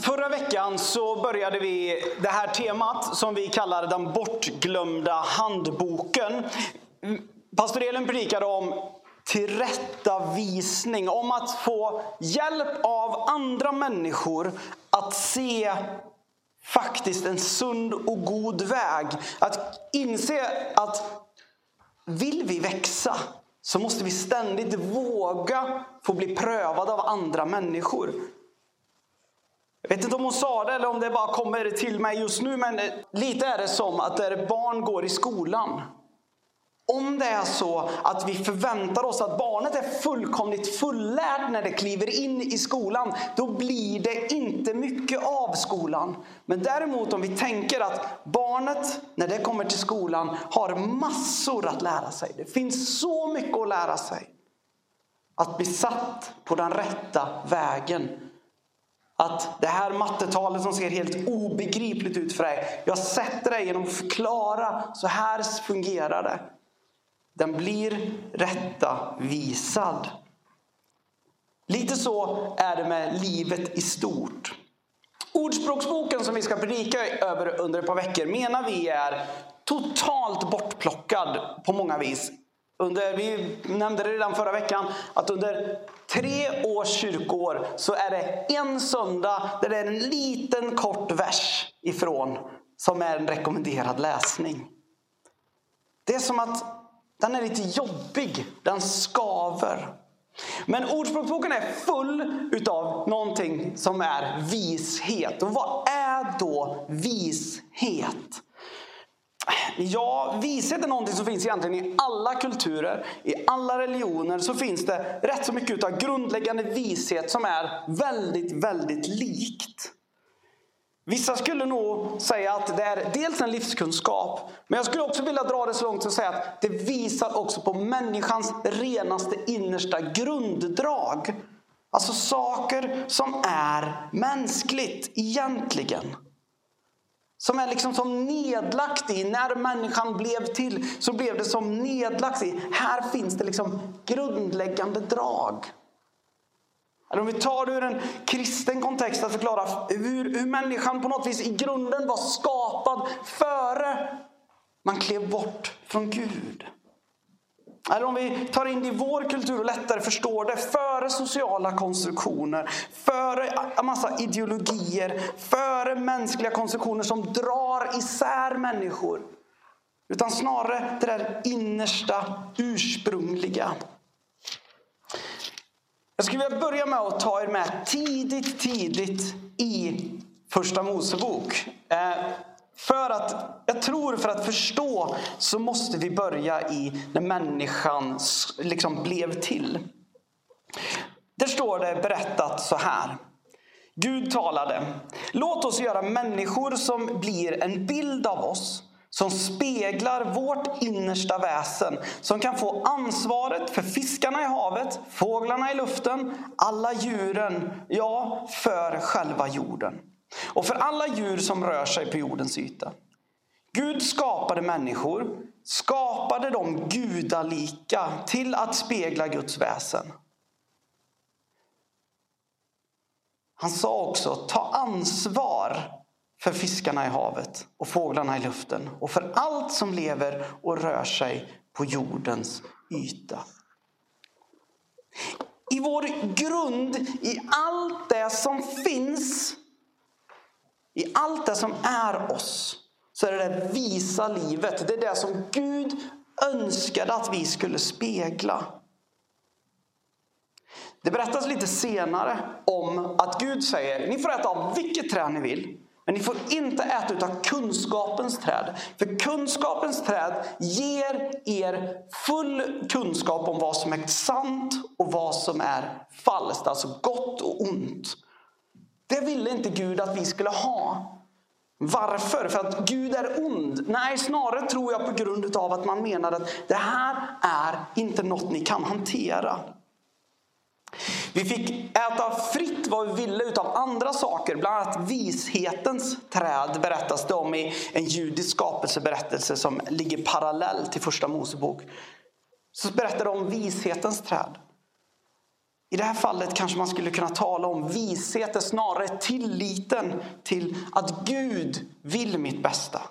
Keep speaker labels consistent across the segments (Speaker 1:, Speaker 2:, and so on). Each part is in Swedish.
Speaker 1: Förra veckan så började vi det här temat som vi kallar den bortglömda handboken. Pastor Elin predikade om tillrättavisning, om att få hjälp av andra människor att se faktiskt en sund och god väg. Att inse att vill vi växa så måste vi ständigt våga få bli prövade av andra människor. Jag vet inte om hon sa det eller om det bara kommer till mig just nu, men eh, lite är det som att där barn går i skolan. Om det är så att vi förväntar oss att barnet är fullkomligt fullärt när det kliver in i skolan, då blir det inte mycket av skolan. Men däremot om vi tänker att barnet, när det kommer till skolan, har massor att lära sig. Det finns så mycket att lära sig. Att bli satt på den rätta vägen att det här mattetalet som ser helt obegripligt ut för dig. Jag sätter dig genom att förklara. Så här fungerar det. Den blir rätta visad. Lite så är det med livet i stort. Ordspråksboken som vi ska predika över under ett par veckor menar vi är totalt bortplockad på många vis. Under, vi nämnde det redan förra veckan att under tre års kyrkoår så är det en söndag där det är en liten kort vers ifrån som är en rekommenderad läsning. Det är som att den är lite jobbig, den skaver. Men Ordspråksboken är full utav någonting som är vishet. Och vad är då vishet? Ja, vishet är någonting som finns egentligen i alla kulturer, i alla religioner så finns det rätt så mycket av grundläggande vishet som är väldigt, väldigt likt. Vissa skulle nog säga att det är dels en livskunskap, men jag skulle också vilja dra det så långt och säga att det visar också på människans renaste innersta grunddrag. Alltså saker som är mänskligt egentligen. Som är liksom som nedlagt i, när människan blev till så blev det som nedlagt i. Här finns det liksom grundläggande drag. Eller om vi tar det ur en kristen kontext att förklara hur, hur människan på något vis i grunden var skapad före man klev bort från Gud. Eller om vi tar in det i vår kultur och lättare förstår det. Före sociala konstruktioner, före en massa ideologier, före mänskliga konstruktioner som drar isär människor. Utan snarare det där innersta, ursprungliga. Jag skulle vilja börja med att ta er med tidigt, tidigt i Första Mosebok. Eh, för att, jag tror för att förstå så måste vi börja i när människan liksom blev till. Där står det berättat så här. Gud talade. Låt oss göra människor som blir en bild av oss. Som speglar vårt innersta väsen. Som kan få ansvaret för fiskarna i havet, fåglarna i luften, alla djuren, ja, för själva jorden och för alla djur som rör sig på jordens yta. Gud skapade människor, skapade dem gudalika till att spegla Guds väsen. Han sa också, ta ansvar för fiskarna i havet och fåglarna i luften och för allt som lever och rör sig på jordens yta. I vår grund, i allt det som finns i allt det som är oss så är det det visa livet. Det är det som Gud önskade att vi skulle spegla. Det berättas lite senare om att Gud säger ni får äta av vilket träd ni vill. Men ni får inte äta utav kunskapens träd. För kunskapens träd ger er full kunskap om vad som är sant och vad som är falskt. Alltså gott och ont. Det ville inte Gud att vi skulle ha. Varför? För att Gud är ond? Nej, snarare tror jag på grund av att man menar att det här är inte något ni kan hantera. Vi fick äta fritt vad vi ville utav andra saker. Bland annat vishetens träd berättas det om i en judisk skapelseberättelse som ligger parallell till första Mosebok. Så berättar de om vishetens träd. I det här fallet kanske man skulle kunna tala om vishet, snarare tilliten till att Gud vill mitt bästa.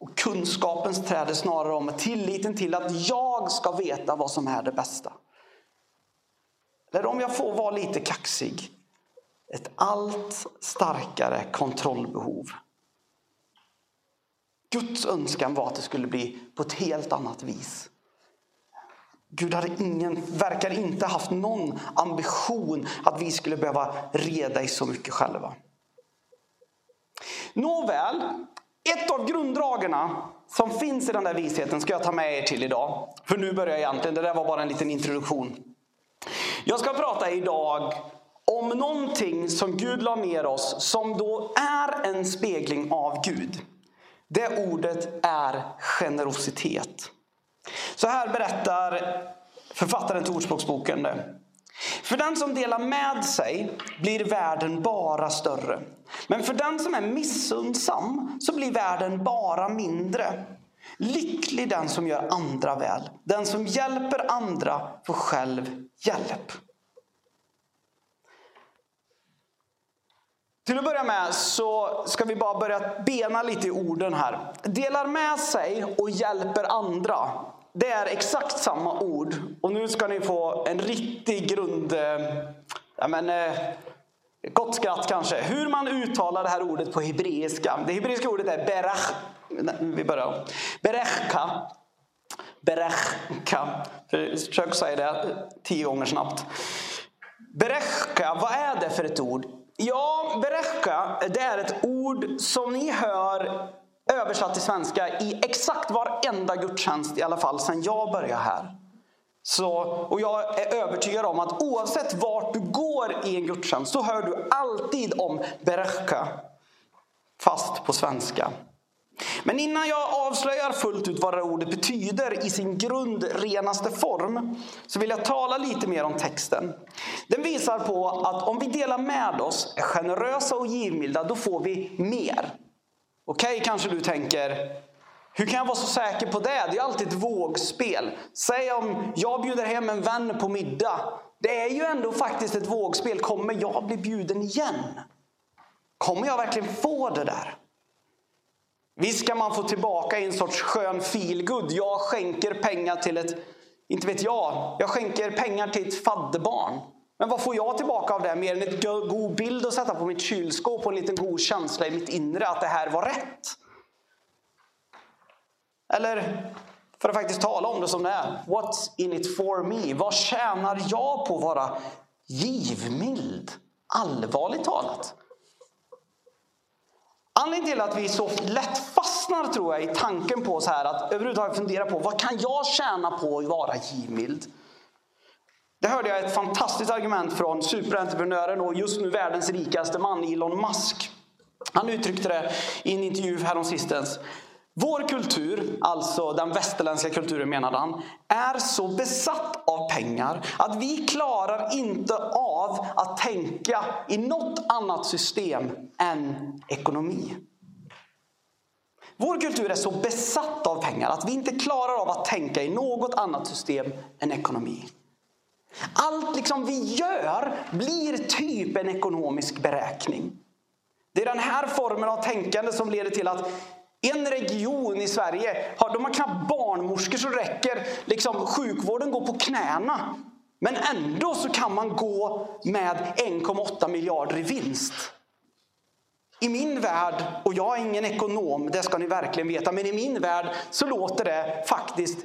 Speaker 1: Och kunskapens träd är snarare om tilliten till att jag ska veta vad som är det bästa. Eller om jag får vara lite kaxig, ett allt starkare kontrollbehov. Guds önskan var att det skulle bli på ett helt annat vis. Gud hade ingen, verkar inte haft någon ambition att vi skulle behöva reda i så mycket själva. Nåväl, ett av grunddragen som finns i den där visheten ska jag ta med er till idag. För nu börjar jag egentligen, det där var bara en liten introduktion. Jag ska prata idag om någonting som Gud la ner oss som då är en spegling av Gud. Det ordet är generositet. Så här berättar författaren till Ordspråksboken det. För den som delar med sig blir världen bara större. Men för den som är missundsam så blir världen bara mindre. Lycklig den som gör andra väl. Den som hjälper andra får själv hjälp. Till att börja med så ska vi bara börja bena lite i orden här. Delar med sig och hjälper andra. Det är exakt samma ord. Och nu ska ni få en riktig grund... Eh, ja men, eh, gott skratt kanske. Hur man uttalar det här ordet på hebreiska. Det hebreiska ordet är berach. Vi börjar. Berechka. Berechka. Försök säga det tio gånger snabbt. Berechka, vad är det för ett ord? Ja, berechka, det är ett ord som ni hör översatt till svenska i exakt varenda gudstjänst i alla fall sedan jag började här. Så, och jag är övertygad om att oavsett vart du går i en gudstjänst så hör du alltid om berechka. Fast på svenska. Men innan jag avslöjar fullt ut vad det ordet betyder i sin grundrenaste form så vill jag tala lite mer om texten. Den visar på att om vi delar med oss, är generösa och givmilda, då får vi mer. Okej, okay, kanske du tänker, hur kan jag vara så säker på det? Det är alltid ett vågspel. Säg om jag bjuder hem en vän på middag. Det är ju ändå faktiskt ett vågspel. Kommer jag bli bjuden igen? Kommer jag verkligen få det där? Visst kan man få tillbaka en sorts skön feelgood. Jag skänker pengar till ett, inte vet jag, jag skänker pengar till ett fadderbarn. Men vad får jag tillbaka av det mer än en god bild att sätta på mitt kylskåp och en liten god känsla i mitt inre att det här var rätt? Eller för att faktiskt tala om det som det är. What's in it for me? Vad tjänar jag på att vara givmild? Allvarligt talat. Anledningen till att vi så lätt fastnar tror jag i tanken på så här att överhuvudtaget fundera på vad kan jag tjäna på att vara givmild? Det hörde jag ett fantastiskt argument från superentreprenören och just nu världens rikaste man Elon Musk. Han uttryckte det i en intervju häromsistens. Vår kultur, alltså den västerländska kulturen menade han, är så besatt av pengar att vi klarar inte av att tänka i något annat system än ekonomi. Vår kultur är så besatt av pengar att vi inte klarar av att tänka i något annat system än ekonomi. Allt liksom vi gör blir typ en ekonomisk beräkning. Det är den här formen av tänkande som leder till att en region i Sverige har, de har knappt barnmorskor så räcker. Liksom, sjukvården går på knäna. Men ändå så kan man gå med 1,8 miljarder i vinst. I min värld, och jag är ingen ekonom, det ska ni verkligen veta, men i min värld så låter det faktiskt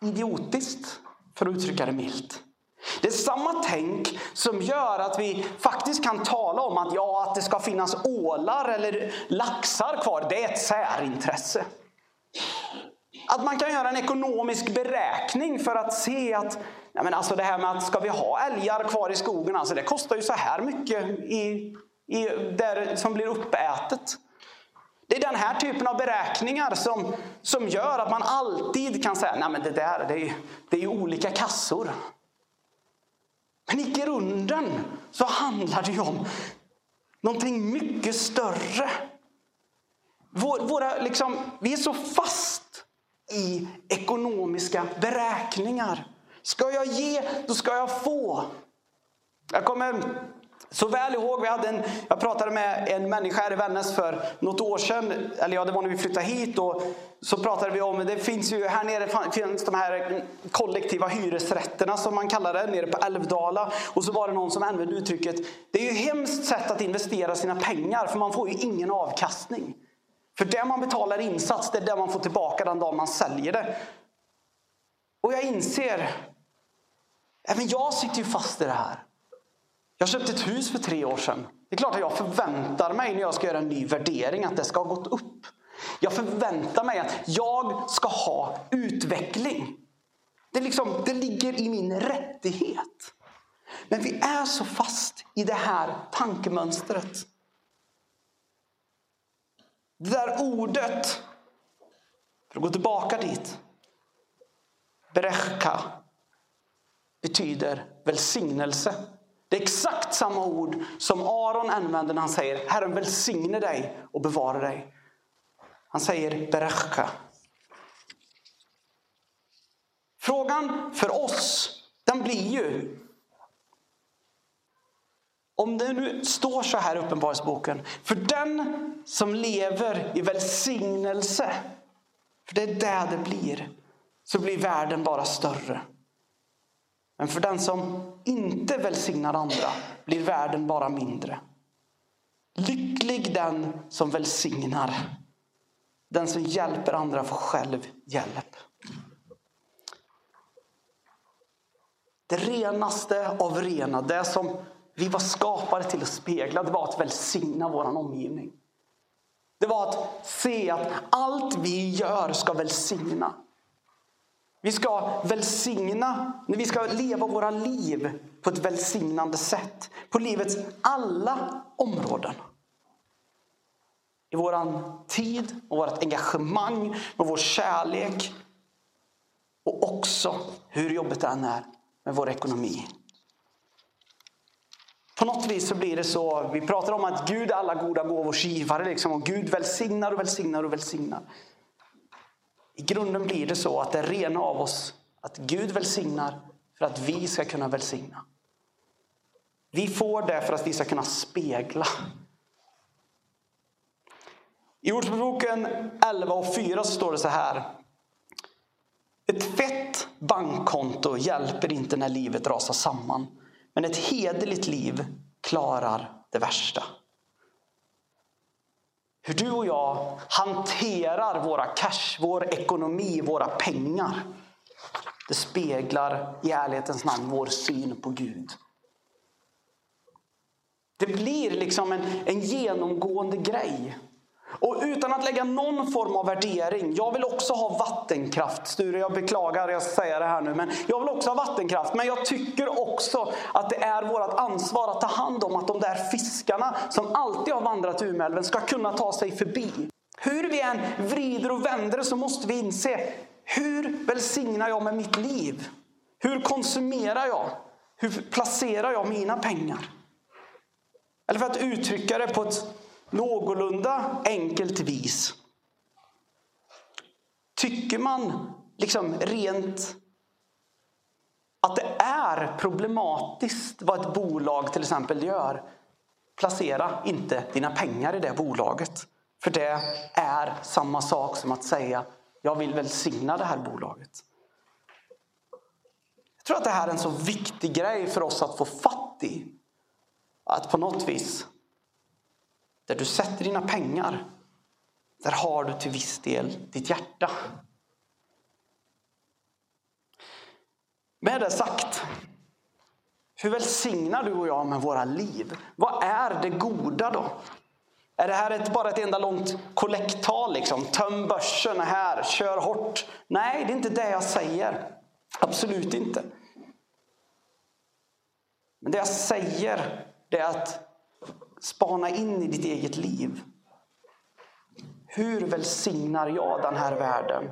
Speaker 1: idiotiskt, för att uttrycka det milt. Det är samma tänk som gör att vi faktiskt kan tala om att, ja, att det ska finnas ålar eller laxar kvar. Det är ett särintresse. Att man kan göra en ekonomisk beräkning för att se att nej men alltså det här med att ska vi ha älgar kvar i skogen, alltså det kostar ju så här mycket i i, där, som blir uppätet. Det är den här typen av beräkningar som, som gör att man alltid kan säga Nej, men det där det är, det är olika kassor. Men i grunden så handlar det ju om någonting mycket större. Vår, våra, liksom, vi är så fast i ekonomiska beräkningar. Ska jag ge, då ska jag få. Jag kommer så väl ihåg, vi hade en, jag pratade med en människa här i Vännäs för något år sedan. Eller ja, det var när vi flyttade hit. Och så pratade vi om, det finns ju här nere finns de här kollektiva hyresrätterna som man kallar det, nere på Älvdala. Och så var det någon som använde uttrycket, det är ju hemskt sätt att investera sina pengar för man får ju ingen avkastning. För det man betalar insats, det är det man får tillbaka den dag man säljer det. Och jag inser, även jag sitter ju fast i det här. Jag köpte ett hus för tre år sedan. Det är klart att jag förväntar mig när jag ska göra en ny värdering att det ska ha gått upp. Jag förväntar mig att jag ska ha utveckling. Det, liksom, det ligger i min rättighet. Men vi är så fast i det här tankemönstret. Det där ordet, för att gå tillbaka dit. Berechka betyder välsignelse. Det är exakt samma ord som Aron använder när han säger Herren välsigne dig och bevara dig. Han säger berechka. Frågan för oss, den blir ju om det nu står så här i Uppenbarelseboken. För den som lever i välsignelse, för det är där det blir, så blir världen bara större. Men för den som inte välsignar andra blir världen bara mindre. Lycklig den som välsignar. Den som hjälper andra får själv hjälp. Det renaste av rena, det som vi var skapade till att spegla, det var att välsigna vår omgivning. Det var att se att allt vi gör ska välsigna. Vi ska välsigna, vi ska leva våra liv på ett välsignande sätt. På livets alla områden. I vår tid, och vårt engagemang, med vår kärlek. Och också, hur jobbigt det än är, med vår ekonomi. På något vis så blir det så, vi pratar om att Gud är alla goda gåvors givare. Liksom, och Gud välsignar och välsignar och välsignar. I grunden blir det så att det rena av oss att Gud välsignar för att vi ska kunna välsigna. Vi får det för att vi ska kunna spegla. I Ordspråksboken 11 och 4 så står det så här. Ett fett bankkonto hjälper inte när livet rasar samman. Men ett hederligt liv klarar det värsta. Hur du och jag hanterar våra cash, vår ekonomi, våra pengar. Det speglar i ärlighetens namn vår syn på Gud. Det blir liksom en, en genomgående grej. Och utan att lägga någon form av värdering. Jag vill också ha vattenkraft. Sture, jag beklagar jag säger det här nu. Men jag vill också ha vattenkraft. Men jag tycker också att det är vårt ansvar att ta hand om att de där fiskarna som alltid har vandrat Umeälven ska kunna ta sig förbi. Hur vi än vrider och vänder så måste vi inse. Hur välsignar jag med mitt liv? Hur konsumerar jag? Hur placerar jag mina pengar? Eller för att uttrycka det på ett någorlunda enkelt vis. Tycker man liksom rent att det är problematiskt vad ett bolag till exempel gör. Placera inte dina pengar i det bolaget. För det är samma sak som att säga jag vill välsigna det här bolaget. Jag tror att det här är en så viktig grej för oss att få fatt i. Att på något vis där du sätter dina pengar, där har du till viss del ditt hjärta. Med det sagt, hur välsignar du och jag med våra liv? Vad är det goda då? Är det här ett, bara ett enda långt kollekttal? Liksom? Töm börsen här, kör hårt. Nej, det är inte det jag säger. Absolut inte. Men det jag säger, det är att spana in i ditt eget liv. Hur välsignar jag den här världen?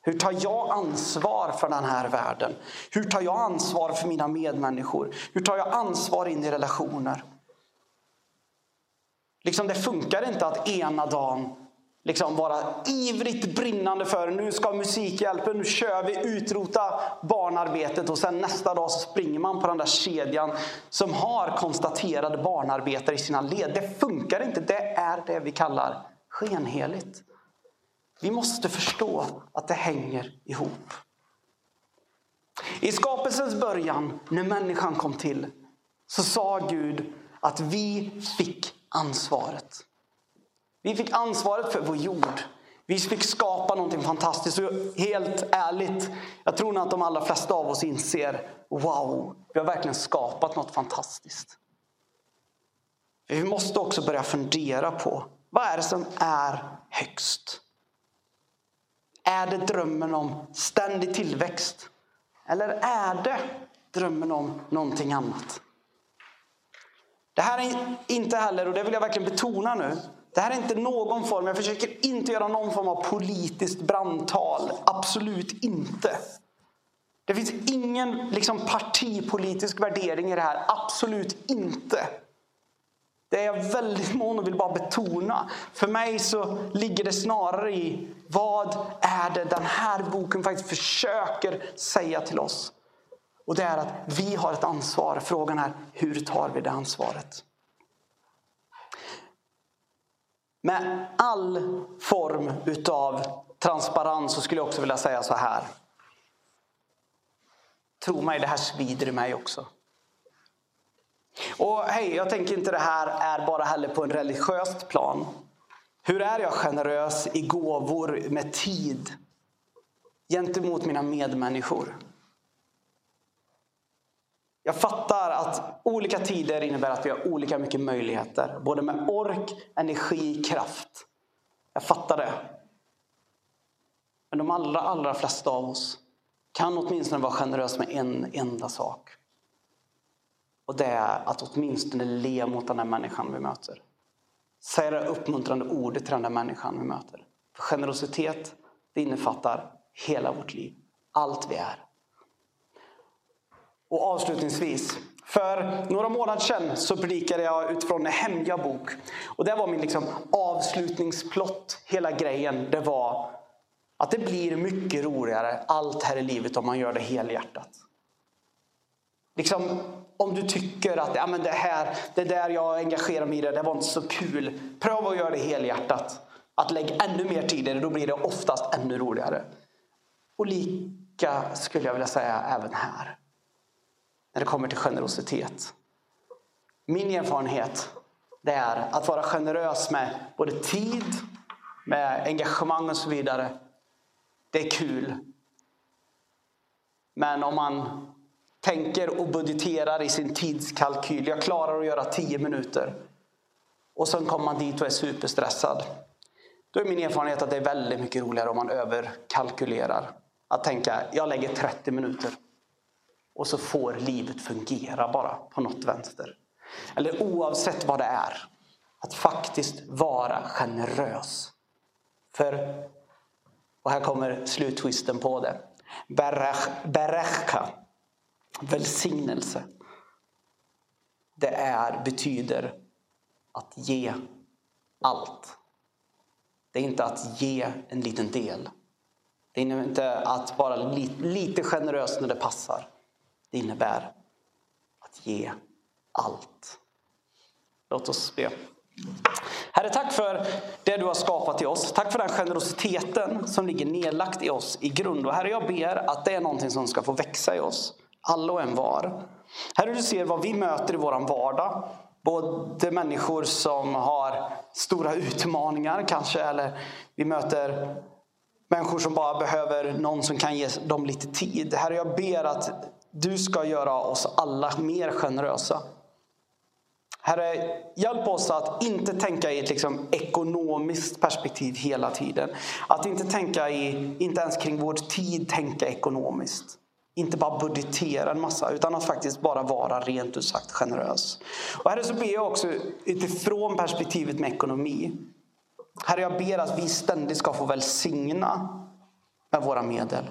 Speaker 1: Hur tar jag ansvar för den här världen? Hur tar jag ansvar för mina medmänniskor? Hur tar jag ansvar in i relationer? Liksom det funkar inte att ena dagen liksom vara ivrigt brinnande för nu ska Musikhjälpen, nu kör vi, utrota barnarbetet och sen nästa dag så springer man på den där kedjan som har konstaterade barnarbetare i sina led. Det funkar inte, det är det vi kallar skenheligt. Vi måste förstå att det hänger ihop. I skapelsens början, när människan kom till, så sa Gud att vi fick ansvaret. Vi fick ansvaret för vår jord. Vi fick skapa någonting fantastiskt. Och helt ärligt, jag tror nog att de allra flesta av oss inser wow, vi har verkligen skapat något fantastiskt. Vi måste också börja fundera på vad är det som är högst? Är det drömmen om ständig tillväxt? Eller är det drömmen om någonting annat? Det här är inte heller, och det vill jag verkligen betona nu, det här är inte någon form, jag försöker inte göra någon form av politiskt brandtal. Absolut inte. Det finns ingen liksom, partipolitisk värdering i det här. Absolut inte. Det är jag väldigt mån och vill bara betona. För mig så ligger det snarare i vad är det den här boken faktiskt försöker säga till oss. Och det är att vi har ett ansvar. Frågan är hur tar vi det ansvaret? Med all form utav transparens så skulle jag också vilja säga så här. Tro mig, det här svider i mig också. Och hej, jag tänker inte det här är bara heller på en religiöst plan. Hur är jag generös i gåvor med tid gentemot mina medmänniskor? Jag fattar att olika tider innebär att vi har olika mycket möjligheter. Både med ork, energi, kraft. Jag fattar det. Men de allra, allra flesta av oss kan åtminstone vara generösa med en enda sak. Och det är att åtminstone le mot den där människan vi möter. Säga det uppmuntrande ordet till den där människan vi möter. För generositet, det innefattar hela vårt liv. Allt vi är. Och avslutningsvis. För några månader sedan så predikade jag utifrån en hemliga bok. Och det var min liksom avslutningsplott, hela grejen. Det var att det blir mycket roligare allt här i livet om man gör det helhjärtat. Liksom, om du tycker att ja, men det här, det där jag engagerar mig i, det, det var inte så kul. Pröva att göra det helhjärtat. Att lägga ännu mer tid i det, då blir det oftast ännu roligare. Och lika skulle jag vilja säga även här när det kommer till generositet. Min erfarenhet det är att vara generös med både tid, med engagemang och så vidare. Det är kul. Men om man tänker och budgeterar i sin tidskalkyl. Jag klarar att göra tio minuter. Och sen kommer man dit och är superstressad. Då är min erfarenhet att det är väldigt mycket roligare om man överkalkylerar. Att tänka, jag lägger 30 minuter. Och så får livet fungera bara på något vänster. Eller oavsett vad det är. Att faktiskt vara generös. För, och här kommer sluttwisten på det. Berechka, välsignelse. Det är, betyder att ge allt. Det är inte att ge en liten del. Det är inte att vara lite generös när det passar. Det innebär att ge allt. Låt oss be. Herre, tack för det du har skapat i oss. Tack för den generositeten som ligger nedlagt i oss i grund. Och Herre, jag ber att det är någonting som ska få växa i oss. Alla och en var. Herre, du ser vad vi möter i vår vardag. Både människor som har stora utmaningar kanske, eller vi möter människor som bara behöver någon som kan ge dem lite tid. Herre, jag ber att du ska göra oss alla mer generösa. Herre, hjälp oss att inte tänka i ett liksom ekonomiskt perspektiv hela tiden. Att inte tänka i, inte ens kring vår tid, tänka ekonomiskt. inte bara budgetera en massa utan att faktiskt bara vara rent ut sagt generös. Och Herre så ber jag också utifrån perspektivet med ekonomi. Herre jag ber att vi ständigt ska få välsigna med våra medel.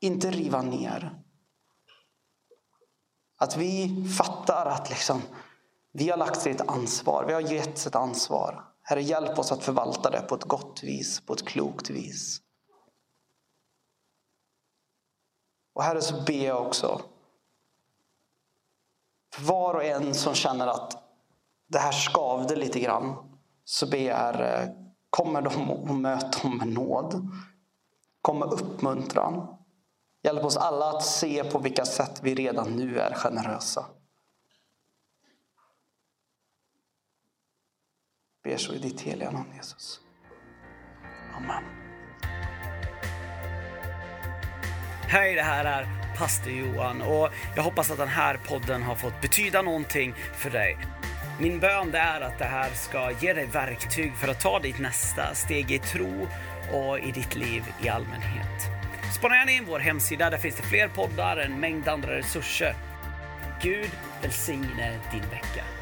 Speaker 1: Inte riva ner. Att vi fattar att liksom, vi har lagt ett ansvar, vi har getts ett ansvar. Herre hjälp oss att förvalta det på ett gott vis, på ett klokt vis. Och Herre så ber jag också för var och en som känner att det här skavde lite grann så ber jag Herre, kommer de att möta dem med nåd. Kom med uppmuntran. Hjälp oss alla att se på vilka sätt vi redan nu är generösa. Ber så i ditt heliga namn Jesus. Amen.
Speaker 2: Hej, det här är pastor Johan och jag hoppas att den här podden har fått betyda någonting för dig. Min bön är att det här ska ge dig verktyg för att ta ditt nästa steg i tro och i ditt liv i allmänhet. Spana gärna in vår hemsida, där finns det fler poddar, en mängd andra resurser. Gud välsigne din vecka.